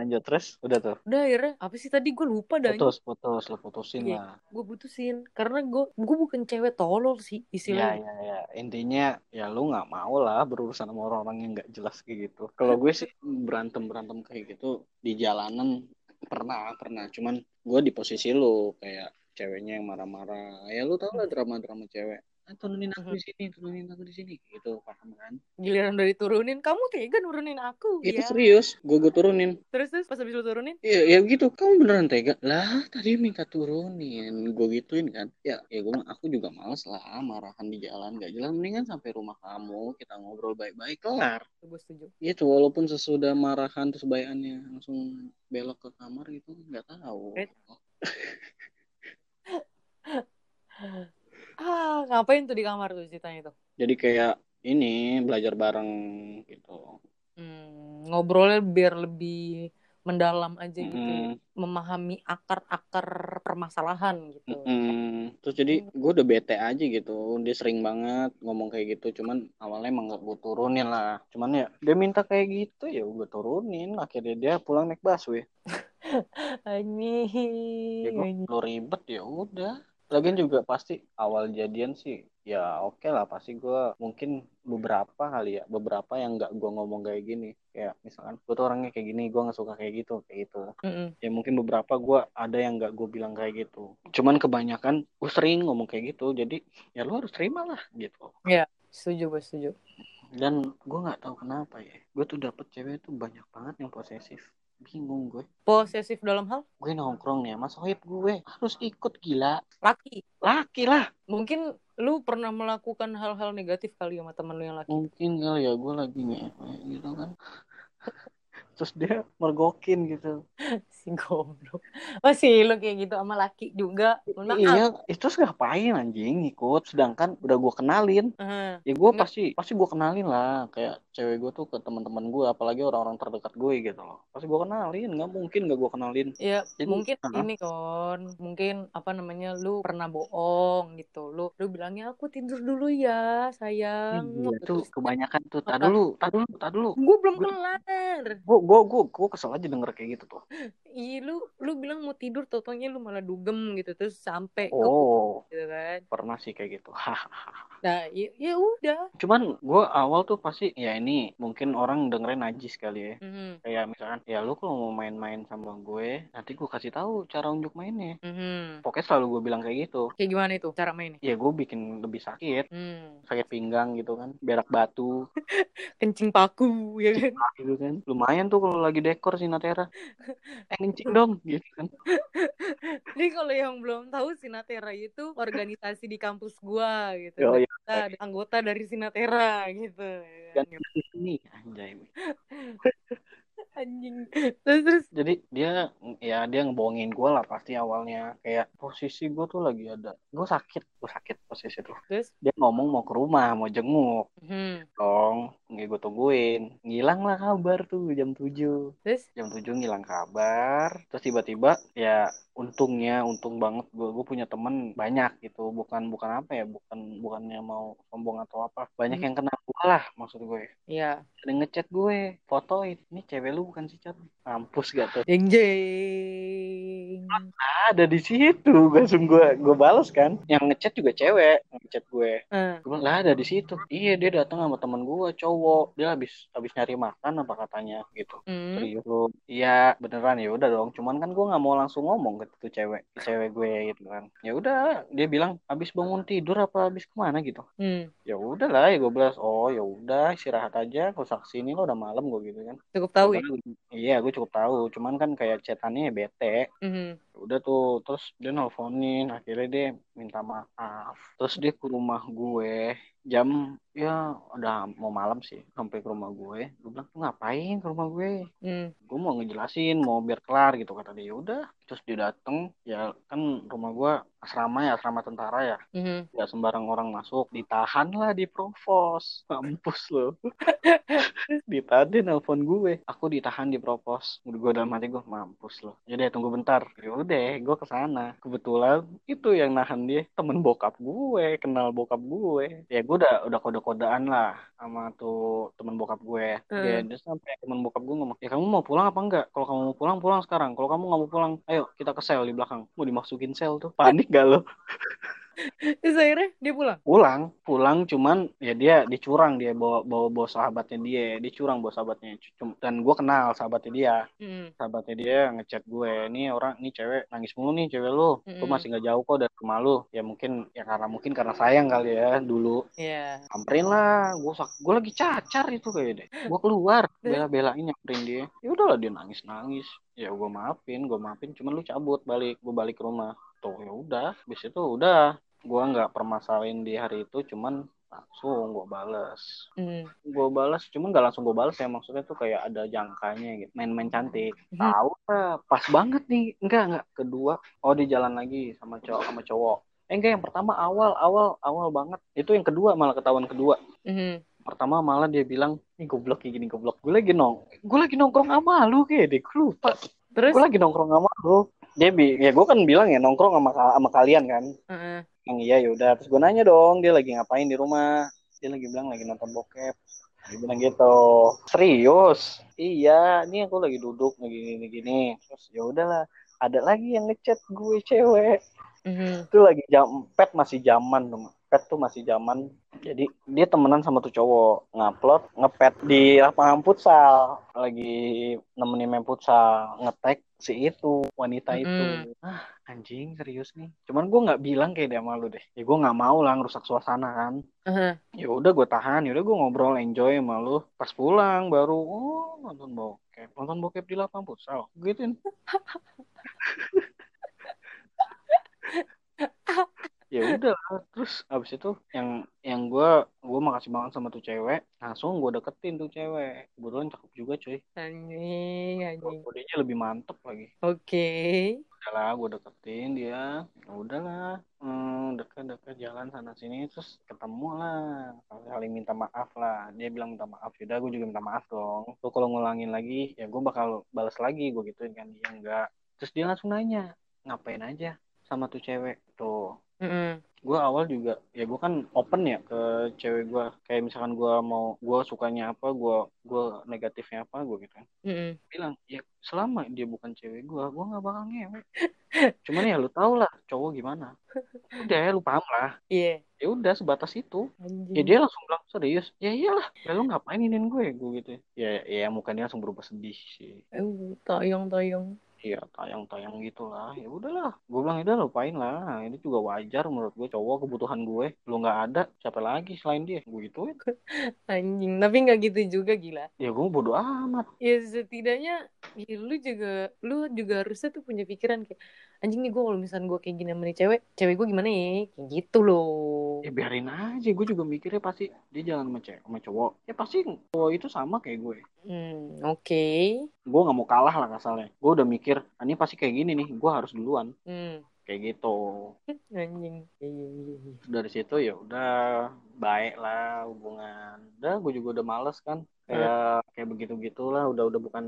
lanjut terus udah tuh? Udah akhirnya. Apa sih tadi? Gue lupa dah putus putus. Lo putusin Iya. lah. gue putusin. Karena gue gue bukan cewek tolol sih ya istilahnya. ya ya intinya ya lu nggak mau lah berurusan sama orang-orang yang nggak jelas kayak gitu. Kalau gue sih berantem berantem kayak gitu di jalanan pernah pernah. Cuman gue di posisi lu kayak ceweknya yang marah-marah. Ya lu tau lah drama-drama cewek turunin aku di sini turunin aku di sini gitu paham kan giliran udah diturunin kamu tega nurunin aku itu ya serius gue gue turunin terus terus pas habis lu turunin Iya, ya gitu. Kamu beneran tega? Lah, tadi minta turunin. Gue gituin kan. Ya, ya gue aku juga males lah marahan di jalan gak jelas. Mendingan sampai rumah kamu, kita ngobrol baik-baik, kelar. gue setuju Gitu, walaupun sesudah marahan terus bayannya langsung belok ke kamar gitu, nggak tahu. Ah ngapain tuh di kamar tuh ceritanya tuh Jadi kayak ini belajar bareng gitu. hmm, ngobrolnya biar lebih mendalam aja gitu Mm-mm. memahami akar-akar permasalahan gitu Mm-mm. Terus jadi gue udah bete aja gitu. Dia sering banget ngomong kayak gitu. Cuman awalnya emang gak gue turunin lah. Cuman ya dia minta kayak gitu ya gue turunin. Akhirnya dia pulang naik busway. anjing Ya gue ribet ya udah. Lagian juga pasti awal jadian sih ya oke lah pasti gue mungkin beberapa kali ya beberapa yang nggak gue ngomong kayak gini. Kayak misalkan gue tuh orangnya kayak gini gue nggak suka kayak gitu kayak gitu. Mm-mm. ya mungkin beberapa gue ada yang nggak gue bilang kayak gitu. Cuman kebanyakan gue sering ngomong kayak gitu jadi ya lo harus terima lah gitu. Setuju gue setuju. Dan gue nggak tahu kenapa ya gue tuh dapet cewek tuh banyak banget yang posesif bingung gue. Posesif dalam hal? Gue nongkrong nih sama sohib gue. Harus ikut gila. Laki? Laki lah. Mungkin lu pernah melakukan hal-hal negatif kali sama temen lu yang laki? Mungkin kali ya gue lagi ngewe gitu kan terus dia mergokin gitu. Si goblok. Masih lu kayak gitu sama laki juga. Maaf. iya itu terus ngapain anjing? Ikut sedangkan udah gue kenalin. Aha. ya gue pasti pasti gue kenalin lah. Kayak cewek gue tuh ke teman-teman gue apalagi orang-orang terdekat gue gitu loh. Pasti gue kenalin. Nggak mungkin gak gue kenalin. Ya Jadi, mungkin aha. ini kon. Mungkin apa namanya lu pernah bohong gitu. Lu lu bilangnya aku tidur dulu ya sayang. Iya, Terus kebanyakan tuh. Tak dulu tak dulu tak dulu. Gue belum Gua- kelar. gue gue gue gue kesel aja denger kayak gitu tuh. Ih, lu lu bilang mau tidur totonya lu malah dugem gitu terus sampai ke oh. gitu kan. Pernah sih kayak gitu. Nah ya, ya udah. Cuman gue awal tuh pasti ya ini mungkin orang dengerin najis kali ya. Mhm, kayak misalkan ya lu kalau mau main-main sama gue nanti gue kasih tahu cara unjuk mainnya. Mhm. pokoknya selalu gue bilang kayak gitu. Kayak gimana itu cara mainnya? Ya gue bikin lebih sakit. Hmm. sakit pinggang gitu kan berak batu. Kencing paku ya kan? Gitu kan. Lumayan tuh kalau lagi dekor Sinatera eh dong gitu kan Jadi kalau yang belum tahu Sinatera itu organisasi di kampus gua gitu. Oh, iya. Kita ada anggota dari Sinatera gitu. dan di sini anjay Anjing. Terus terus. Jadi dia ya dia ngebohongin gue lah pasti awalnya. Kayak posisi gue tuh lagi ada gue sakit gue sakit posisi tuh. Terus? Dia ngomong mau ke rumah mau jenguk. Hmm. dong nggak gue tungguin. Ngilang lah kabar tuh jam 7 terus? Jam 7 ngilang kabar. Terus tiba-tiba ya untungnya untung banget gue gue punya temen banyak gitu. Bukan bukan apa ya bukan bukannya mau sombong atau apa. Banyak Hmm. yang kenal gue lah maksud gue. Ya ada ngechat gue fotoin ini cewek lu bukan sih cat mampus gak tuh? Jeng jeng. ada di situ. Gue langsung gue gue balas kan. Yang ngechat juga cewek ngechat gue. Ah, gue bilang lah ada di situ. Iya dia datang sama teman gue cowok. Dia habis habis nyari makan apa katanya gitu. Hmm. serius. Lu iya beneran. Ya udah dong. Cuman kan gue nggak mau langsung ngomong ke tuh cewek ke cewek gue gitu kan. Ya udah dia bilang habis bangun tidur apa habis ke mana? Gitu. Hmm. ya udah lah ya gue bilang oh ya udah istirahat aja. Kau saksi ini lo udah malam gue gitu kan. Cukup tahu ya. iya gue cukup tahu. Cuman kan kayak chatannya bete. Mhm. udah tuh terus dia nelfonin akhirnya dia minta maaf. Terus dia ke rumah gue jam ya udah mau malam sih sampai ke rumah gue. Gue bilang "Lu ngapain ke rumah gue? Hmm. gue mau ngejelasin mau biar kelar gitu kata dia. "Ya udah terus dia dateng ya kan rumah gue asrama ya asrama tentara ya. Mhm. nggak sembarang orang masuk ditahan lah di provos mampus lo ditahan dia nelpon gue. Aku ditahan di provos gue dalam hati gue mampus lo jadi tunggu bentar. Ya udah gue ke sana kebetulan itu yang nahan dia temen bokap gue kenal bokap gue. Ya gue udah udah kode kode-kodean lah sama tuh temen bokap gue. Dia, Hmm. dia sampai temen bokap gue ngomong, ya kamu mau pulang apa enggak? Kalau kamu mau pulang, pulang sekarang. Kalau kamu nggak mau pulang, ayo kita ke sel di belakang. Mau dimasukin sel tuh. Panik gak lo? Terus akhirnya dia pulang. Pulang, pulang cuman ya dia dicurang dia bawa bawa bawa sahabatnya dia, dicurang bawa sahabatnya. Dan gue kenal sahabatnya dia. Hmm. Sahabatnya dia ngechat gue, nih orang, nih cewek nangis mulu nih cewek lu. Lu Mm-mm. masih nggak jauh kok dari rumah lu. Ya mungkin ya karena mungkin karena sayang kali ya dulu. Iya. Samperin lah, gue gue lagi cacar itu kayak deh. Gue keluar, bela-belain nyamperin dia. Ya udahlah dia nangis nangis. Ya gue maafin, gue maafin. Cuman lu cabut balik, gue balik ke rumah. Tuh ya udah, habis itu udah. Gue nggak permasalahin di hari itu, cuman langsung gue bales. Hmm. Gue balas, cuman gak langsung gue balas ya maksudnya tuh kayak ada jangkanya gitu. Main-main cantik. Mhm. Tahu lah, pas banget nih. Enggak enggak. Kedua, oh di jalan lagi sama cowok sama cowok. Eh enggak yang pertama awal awal awal banget. Itu yang kedua malah ketahuan kedua. Hmm. Pertama malah dia bilang, "Nih goblok kayak gini goblok." Gue lagi nong, gue lagi nongkrong sama lu kayak deh, gue lupa. Terus? Gue lagi nongkrong sama lu. Dia bi, ya gue kan bilang ya nongkrong sama sama kalian kan. Heeh. Yang iya yaudah. Terus gue nanya dong, dia lagi ngapain di rumah? Dia lagi bilang lagi nonton bokep. Dia bilang gitu. Serius? Iya, ini aku lagi duduk lagi gini gini. Terus ya udahlah. Ada lagi yang ngechat gue cewek. Mhm. Itu lagi jam pet masih zaman tuh. Pet tuh masih zaman. Jadi dia temenan sama tuh cowok ngupload ngepet di lapangan futsal lagi nemenin main futsal ngetek si itu wanita itu ah anjing serius nih. Cuman gue nggak bilang kayak dia malu deh. Ya gue nggak mau lah ngerusak suasana kan. Heeh. ya udah gue tahan ya udah gue ngobrol enjoy sama lu. Pas pulang baru oh nonton bokep. Nonton bokep di lapangan futsal gituin ya udah terus abis itu yang yang gue gue makasih banget sama tuh cewek. Langsung gue deketin tuh cewek. Kebetulan cakep juga cuy. Anjing, anjing. kodenya lebih mantep lagi. Oke. Udahlah gue deketin dia. Ya udahlah hmm, deket-deket jalan sana sini terus ketemu lah. Saling minta maaf lah. Dia bilang minta maaf yaudah gue juga minta maaf dong. Lu kalau ngulangin lagi ya gue bakal balas lagi. Gue gituin kan dia enggak. Terus dia langsung nanya ngapain aja sama tuh cewek tuh. Mm-mm. gue awal juga ya gue kan open ya ke cewek gue kayak misalkan gue mau gue sukanya apa gue gue negatifnya apa gue gitu kan. Mm-mm. bilang ya selama dia bukan cewek gue gue nggak bakal ngewe cuman ya lu tau lah cowok gimana. Udah ya lu paham lah. Iya. ya udah sebatas itu. Anjing. ya dia langsung bilang serius? Ya iyalah ya lu ngapain inin gue? Gue gitu. Ya ya muka dia langsung berubah sedih sih. Eh, tayang-tayang. Iya tayang-tayang gitulah ya udahlah gue bilang udah lupain lah Nah, ini juga wajar menurut gue cowok kebutuhan gue lu nggak ada siapa lagi selain dia gue gituin Anjing. Tapi nggak gitu juga gila. ya gue bodo amat Ya setidaknya ya, lu juga lu juga harusnya tuh punya pikiran kayak anjing nih gue kalau misalnya gue kayak gini sama nih cewek, cewek gue gimana ya? Kayak gitu loh. ya biarin aja gue juga mikirnya pasti dia jalan sama cewek sama cowok ya pasti cowok itu sama kayak gue Hmm, oke. gue nggak mau kalah lah kasalnya gue udah mikir "Ah, ini pasti kayak gini nih gue harus duluan. Hmm, kayak gitu. Anjing. Iya, iya, iya, dari situ ya udah baik lah hubungan. Udah gue juga udah males kan. Kayak kayak begitu gitulah udah udah bukan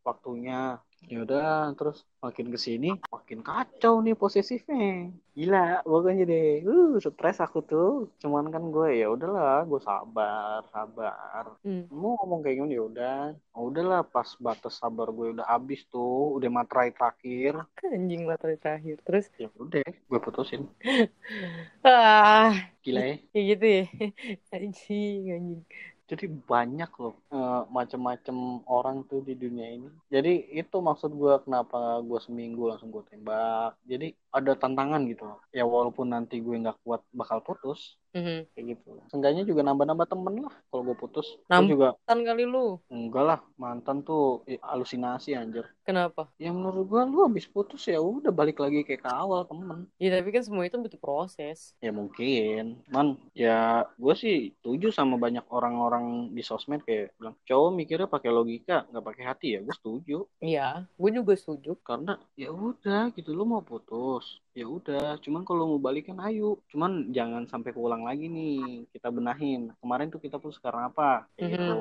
waktunya ya udah terus makin ke sini makin kacau nih posesifnya. Gila pokoknya deh. Uh stres aku tuh. Cuman kan gue ya udahlah gue sabar sabar. Hmm. mau ngomong kayak gini ya udah. Oh, udahlah pas batas sabar gue udah habis tuh udah materai terakhir. Anjing materi terakhir. Terus? Ya udah gue putusin. Ah, gila ya. Kayak gitu ya. Anjing, anjing. Jadi banyak loh eh, macem-macem orang tuh di dunia ini. Jadi itu maksud gue kenapa gue seminggu langsung gue tembak. Jadi ada tantangan gitu ya walaupun nanti gue nggak kuat bakal putus Mhm. kayak gitu seenggaknya juga nambah-nambah temen lah kalau gue putus Nambah. juga Tan kali lu. enggak lah mantan tuh eh, halusinasi anjir Kenapa? ya menurut gue lu habis putus ya udah balik lagi kayak ke awal temen Ya tapi kan semua itu butuh proses. ya mungkin man ya gue sih setuju sama banyak orang-orang di sosmed kayak bilang cowok mikirnya pakai logika nggak pakai hati ya gue setuju Iya, gue juga setuju. karena ya udah gitu lu mau putus ya udah cuman kalau mau balikan ayo cuman jangan sampai keulang lagi nih kita benahin. Kemarin tuh kita putus karena apa? Kayak Mhm. gitu.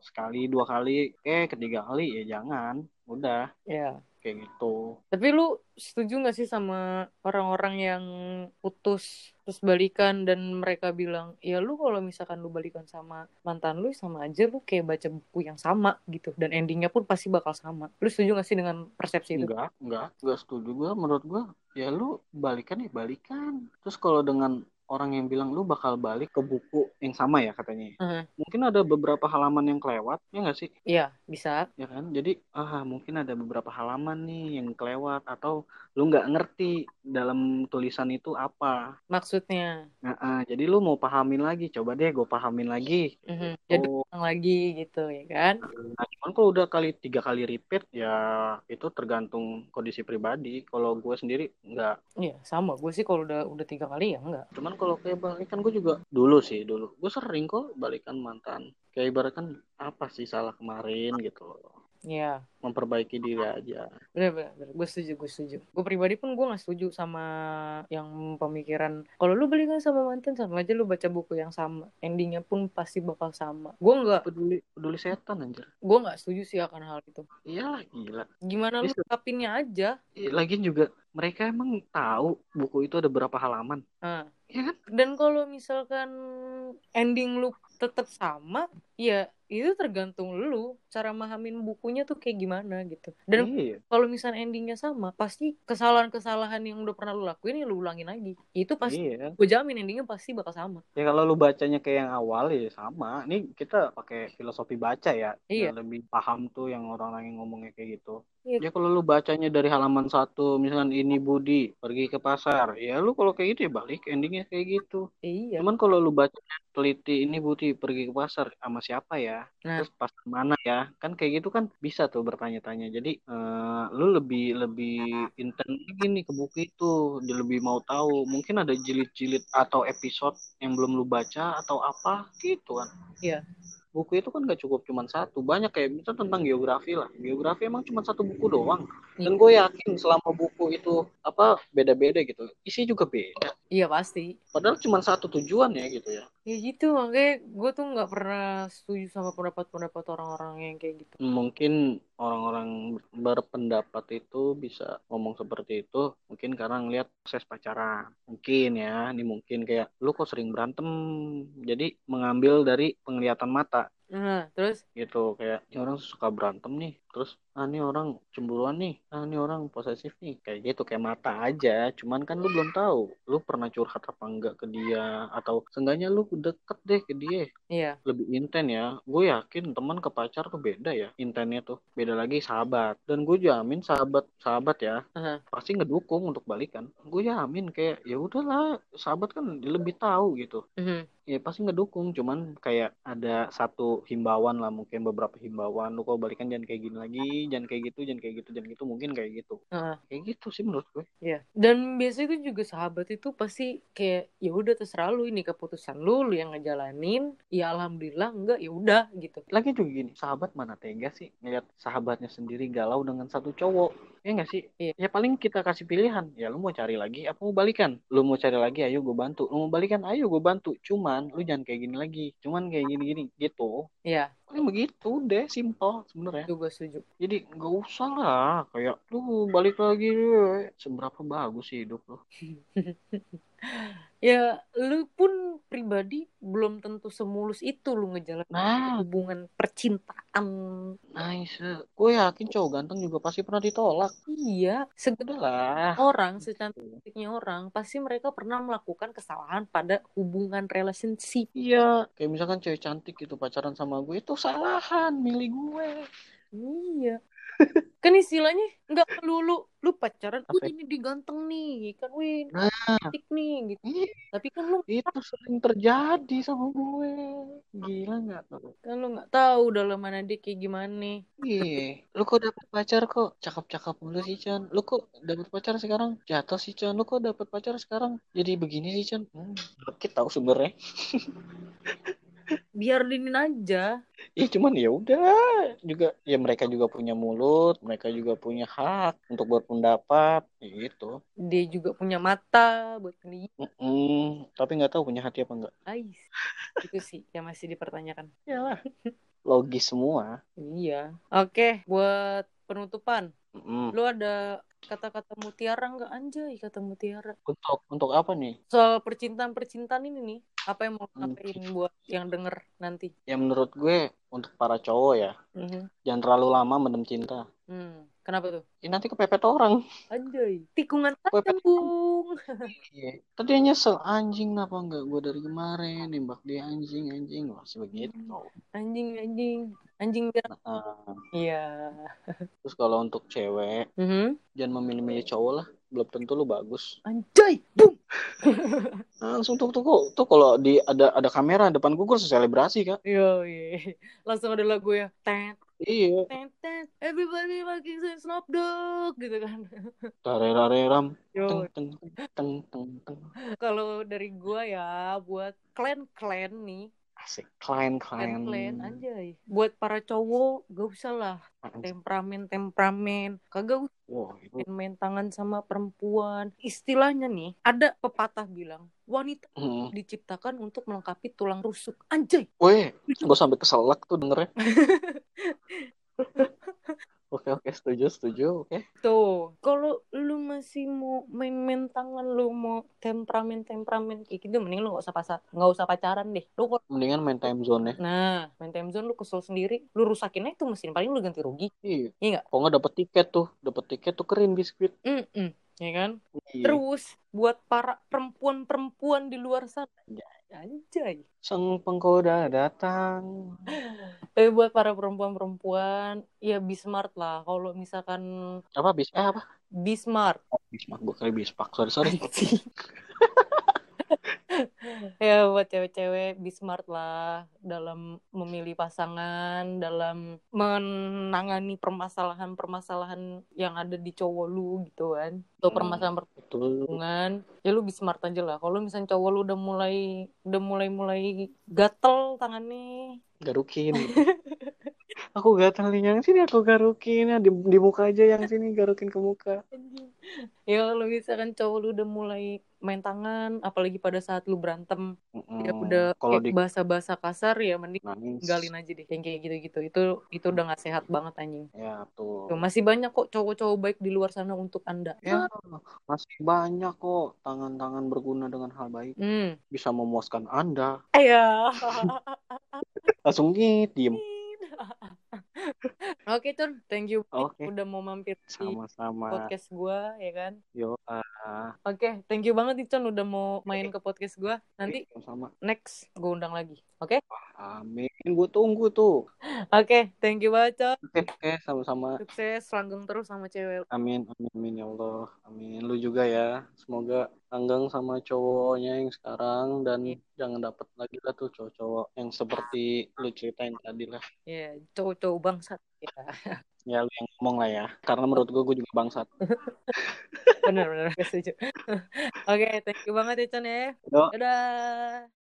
Sekali dua kali eh ketiga kali ya jangan. Udah. Ya. kayak gitu. Tapi lu setuju gak sih sama orang-orang yang putus terus balikan dan mereka bilang, ya lu kalau misalkan lu balikan sama mantan lu sama aja lu kayak baca buku yang sama gitu. Dan endingnya pun pasti bakal sama. Lu setuju gak sih dengan persepsi itu? enggak enggak enggak setuju gue menurut gue ya lu balikan ya balikan. Terus kalau dengan orang yang bilang lu bakal balik ke buku yang sama ya katanya Uh-huh. mungkin ada beberapa halaman yang kelewat ya nggak sih Iya, bisa. ya kan jadi ah mungkin ada beberapa halaman nih yang kelewat atau lu nggak ngerti dalam tulisan itu apa Maksudnya. nah, ah, jadi lu mau pahamin lagi coba deh gue pahamin lagi Mhm. Jadi oh ulang lagi gitu ya kan? nah, cuman kalau udah kali tiga kali repeat ya itu tergantung kondisi pribadi kalau gue sendiri nggak Iya, sama. Gue sih kalau udah udah tiga kali ya enggak. cuman kalau kayak balikan gue juga dulu sih dulu. Gue sering kok balikan mantan. Kayak ibaratkan apa sih salah kemarin gitu loh Iya, memperbaiki diri aja bener bener. Gue setuju, gue setuju. Gue pribadi pun gue gak setuju sama yang pemikiran kalau lu balikan sama mantan sama aja lu baca buku yang sama. Endingnya pun pasti bakal sama. Gue nggak, peduli peduli setan anjir gue nggak setuju sih akan hal itu. iyalah gila Gimana lu Bisa. ngungkapinnya aja? Eh, Lagian juga mereka emang tahu buku itu ada berapa halaman Nah, ya kan dan kalau misalkan ending lu tetap sama, ya itu tergantung lu cara mahamin bukunya tuh kayak gimana gitu. Dan iya kalau misalnya endingnya sama, pasti kesalahan-kesalahan yang udah pernah lu lakuin ya lu ulangin lagi. Itu pasti iya gue jamin endingnya pasti bakal sama. ya kalau lu bacanya kayak yang awal ya sama ini kita pakai filosofi baca ya Iya. Yang lebih paham tuh yang orang-orang yang ngomongnya kayak gitu Iya. ya kalau lu bacanya dari halaman satu misalkan ini Budi pergi ke pasar ya lu kalau kayak gitu ya balik endingnya kayak gitu Iya. cuman kalau lu baca teliti ini Budi pergi ke pasar sama siapa ya Nah. terus pasar mana ya? Kan kayak gitu kan bisa tuh bertanya-tanya. Jadi eh, lu lebih lebih intens lagi nih ke buku itu. Dia lebih mau tahu. Mungkin ada jilid-jilid atau episode yang belum lu baca atau apa gitu kan. Iya. Buku itu kan gak cukup cuma satu. Banyak kayak misalnya tentang geografi lah. Geografi emang cuma satu buku doang. Dan gue yakin selama buku itu apa beda-beda gitu isi juga beda. Iya pasti. padahal cuma satu tujuan ya gitu ya. Ya gitu makanya gue tuh nggak pernah setuju sama pendapat-pendapat orang-orang yang kayak gitu. mungkin orang-orang berpendapat itu bisa ngomong seperti itu mungkin karena ngelihat proses pacaran. Mungkin ya ini mungkin kayak lu kok sering berantem? Jadi mengambil dari penglihatan mata Terus? Gitu kayak orang suka berantem nih terus ah ini orang cemburuan nih. Ah ini orang posesif nih. Kayak gitu kayak mata aja. Cuman kan lu belum tahu lu pernah curhat apa enggak ke dia atau seenggaknya lu deket deh ke dia. Iya, lebih inten ya. Gue yakin teman ke pacar tuh beda ya intennya tuh. Beda lagi sahabat. Dan gue jamin sahabat sahabat ya Aha. pasti ngedukung untuk balikan. Gue jamin kayak ya udahlah sahabat kan lebih tahu gitu. Mhm. ya pasti ngedukung. Cuman kayak ada satu himbauan lah mungkin beberapa himbauan. Lu kalau balikan jangan kayak gini lagi jangan kayak gitu jangan kayak gitu jangan gitu mungkin kayak gitu Heeh. kayak gitu sih menurut gue Iya. Dan biasanya itu juga sahabat itu pasti kayak ya udah terserah lu ini keputusan lu, lu yang ngejalanin. Ya alhamdulillah enggak ya udah gitu. lagi juga gini sahabat mana tega sih ngeliat sahabatnya sendiri galau dengan satu cowok ya nggak sih? Iya. ya paling kita kasih pilihan. Ya lu mau cari lagi apa mau balikan? Lu mau cari lagi ayo gue bantu. Lu mau balikan ayo gue bantu. Cuman lu jangan kayak gini lagi. Cuman kayak gini gini gitu. Iya, paling begitu deh simple sebenarnya. Gue setuju. jadi nggak usah lah. Kayak lu balik lagi. Deh. seberapa bagus sih hidup lu Ya lu pun pribadi belum tentu semulus itu lu ngejalanin nah hubungan percintaan. nice gue yakin cowok ganteng juga pasti pernah ditolak Iya, udahlah orang secantiknya orang pasti mereka pernah melakukan kesalahan pada hubungan relationship. Iya, kayak misalkan cewek cantik gitu pacaran sama gue itu salahan milih gue. Iya. Kan istilahnya nggak melulu lu pacaran, wih ini diganteng nih, kan wih Nah. cantik nih gitu. Ih, Tapi kan lu itu sering terjadi sama gue. Gila nggak tuh? kan lu nggak tahu dalam mana dia kayak gimana. Iya, lu kok dapet pacar kok cakep-cakep mulu sih Chan. Lu kok dapet pacar sekarang jatuh sih Chan. Lu kok dapet pacar sekarang jadi begini sih Chan. Hmm, kita tahu sebenarnya. Biar dinin aja. Ya cuman ya udah juga ya mereka juga punya mulut, mereka juga punya hak untuk berpendapat gitu. Dia juga punya mata buat ngeliat. Mm-mm. Tapi nggak tahu punya hati apa enggak. Ais. Itu sih yang masih dipertanyakan. Yalah. Logis semua. Iya. Oke, buat penutupan. Mm. Lu ada kata-kata mutiara nggak anjay kata mutiara Untuk untuk apa nih? soal percintaan percintaan ini nih apa yang mau Hmm. ngapain buat yang denger nanti Ya menurut gue untuk para cowok ya Mhm. jangan terlalu lama mendem cinta. hmm. kenapa tuh Ini nanti kepepet orang. anjay tikungan Gue tajam bung Iya. Tadi nyesel anjing kenapa enggak gue dari kemarin nembak dia anjing anjing masih begitu. anjing anjing anjing biar Nah, iya terus kalau untuk cewek Mhm. jangan memilih-milih cowok lah belum tentu lu bagus. Anjay bung Nah, langsung tuh tuh kok tuh kalau di ada ada kamera depan gue gue selebrasi kak. Yo iya. Langsung ada lagu ya tet iya. tet tet everybody fucking say Snoop Dogg gitu kan. Tareram yo. Teng teng teng teng teng. Kalau dari gua ya buat klan-klan nih asik. Klan klan. Klan-klan anjay. Buat para cowok gak usah lah. Temperamen temperamen. Kagak usah wah itu main tangan sama perempuan. Istilahnya nih ada pepatah bilang wanita hmm. diciptakan untuk melengkapi tulang rusuk. Anjay. Weh gue sampai keselak tuh dengernya. Oke oke setuju setuju oke. Tuh kalau lu masih mau main-main tangan lu mau temperamen temperamen kayak gitu mending lu gak usah pasar nggak usah pacaran deh. Lu kok mendingan main time zone ya nah main time zone lu kesel sendiri lu rusakin aja tuh mesin paling lu ganti rugi. Iya. Iya nggak? kok nggak dapet tiket tuh dapet tiket tuh keren biskuit. Mm-mm, ya kan? Iya. Terus buat para perempuan-perempuan di luar sana, anjay. sang penggoda datang. Eh buat para perempuan-perempuan, ya be smart lah. Kalau misalkan apa bis eh apa? Be smart, bismak gue kali bispak. Sorry sorry ya buat cewek-cewek be smart lah dalam memilih pasangan, dalam menangani permasalahan-permasalahan yang ada di cowok lu gitu kan. Atau Hmm. permasalahan betul. hubungan ya lu be smart aja lah. Kalau misalnya cowok lu udah mulai udah mulai mulai gatel tangannya. Garukin. Aku gatal nih yang sini aku garukin. Ya di, di muka aja yang sini garukin ke muka. Ya kalau misalkan cowok lu udah mulai main tangan apalagi pada saat lu berantem. Ya Mm, udah kalau di bahasa-bahasa kasar ya mending nangis. tinggalin aja deh yang kayak gitu-gitu. Itu itu udah gak sehat banget anjing. Ya tuh Tuh, masih banyak kok cowok-cowok baik di luar sana untuk anda. Ya masih banyak kok tangan-tangan berguna dengan hal baik. Hmm. Bisa memuaskan anda. Ya langsung git diem. Oke Cun thank you Oke. udah mau mampir di sama-sama. podcast gua ya kan? Yo Oke, thank you banget Icon udah mau main ke podcast gua. Nanti sama next gue undang lagi. Oke? amin gue tunggu tuh Oke, thank you banget, Con. oke oke sama-sama Sukses, langgeng terus sama cewek. Amin, amin, amin ya Allah. Amin. Lu juga ya. Semoga langgang sama cowoknya yang sekarang dan jangan dapet lagi lah tuh cowok-cowok yang seperti lu ceritain tadi lah. Ya, cowok-cowok bangsat. Ya, Ya lu yang ngomong lah ya. Karena menurut gue, gue juga bangsat. bener, bener. Gak setuju. Oke, thank you banget ya. Yo. Dadah.